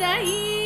daí?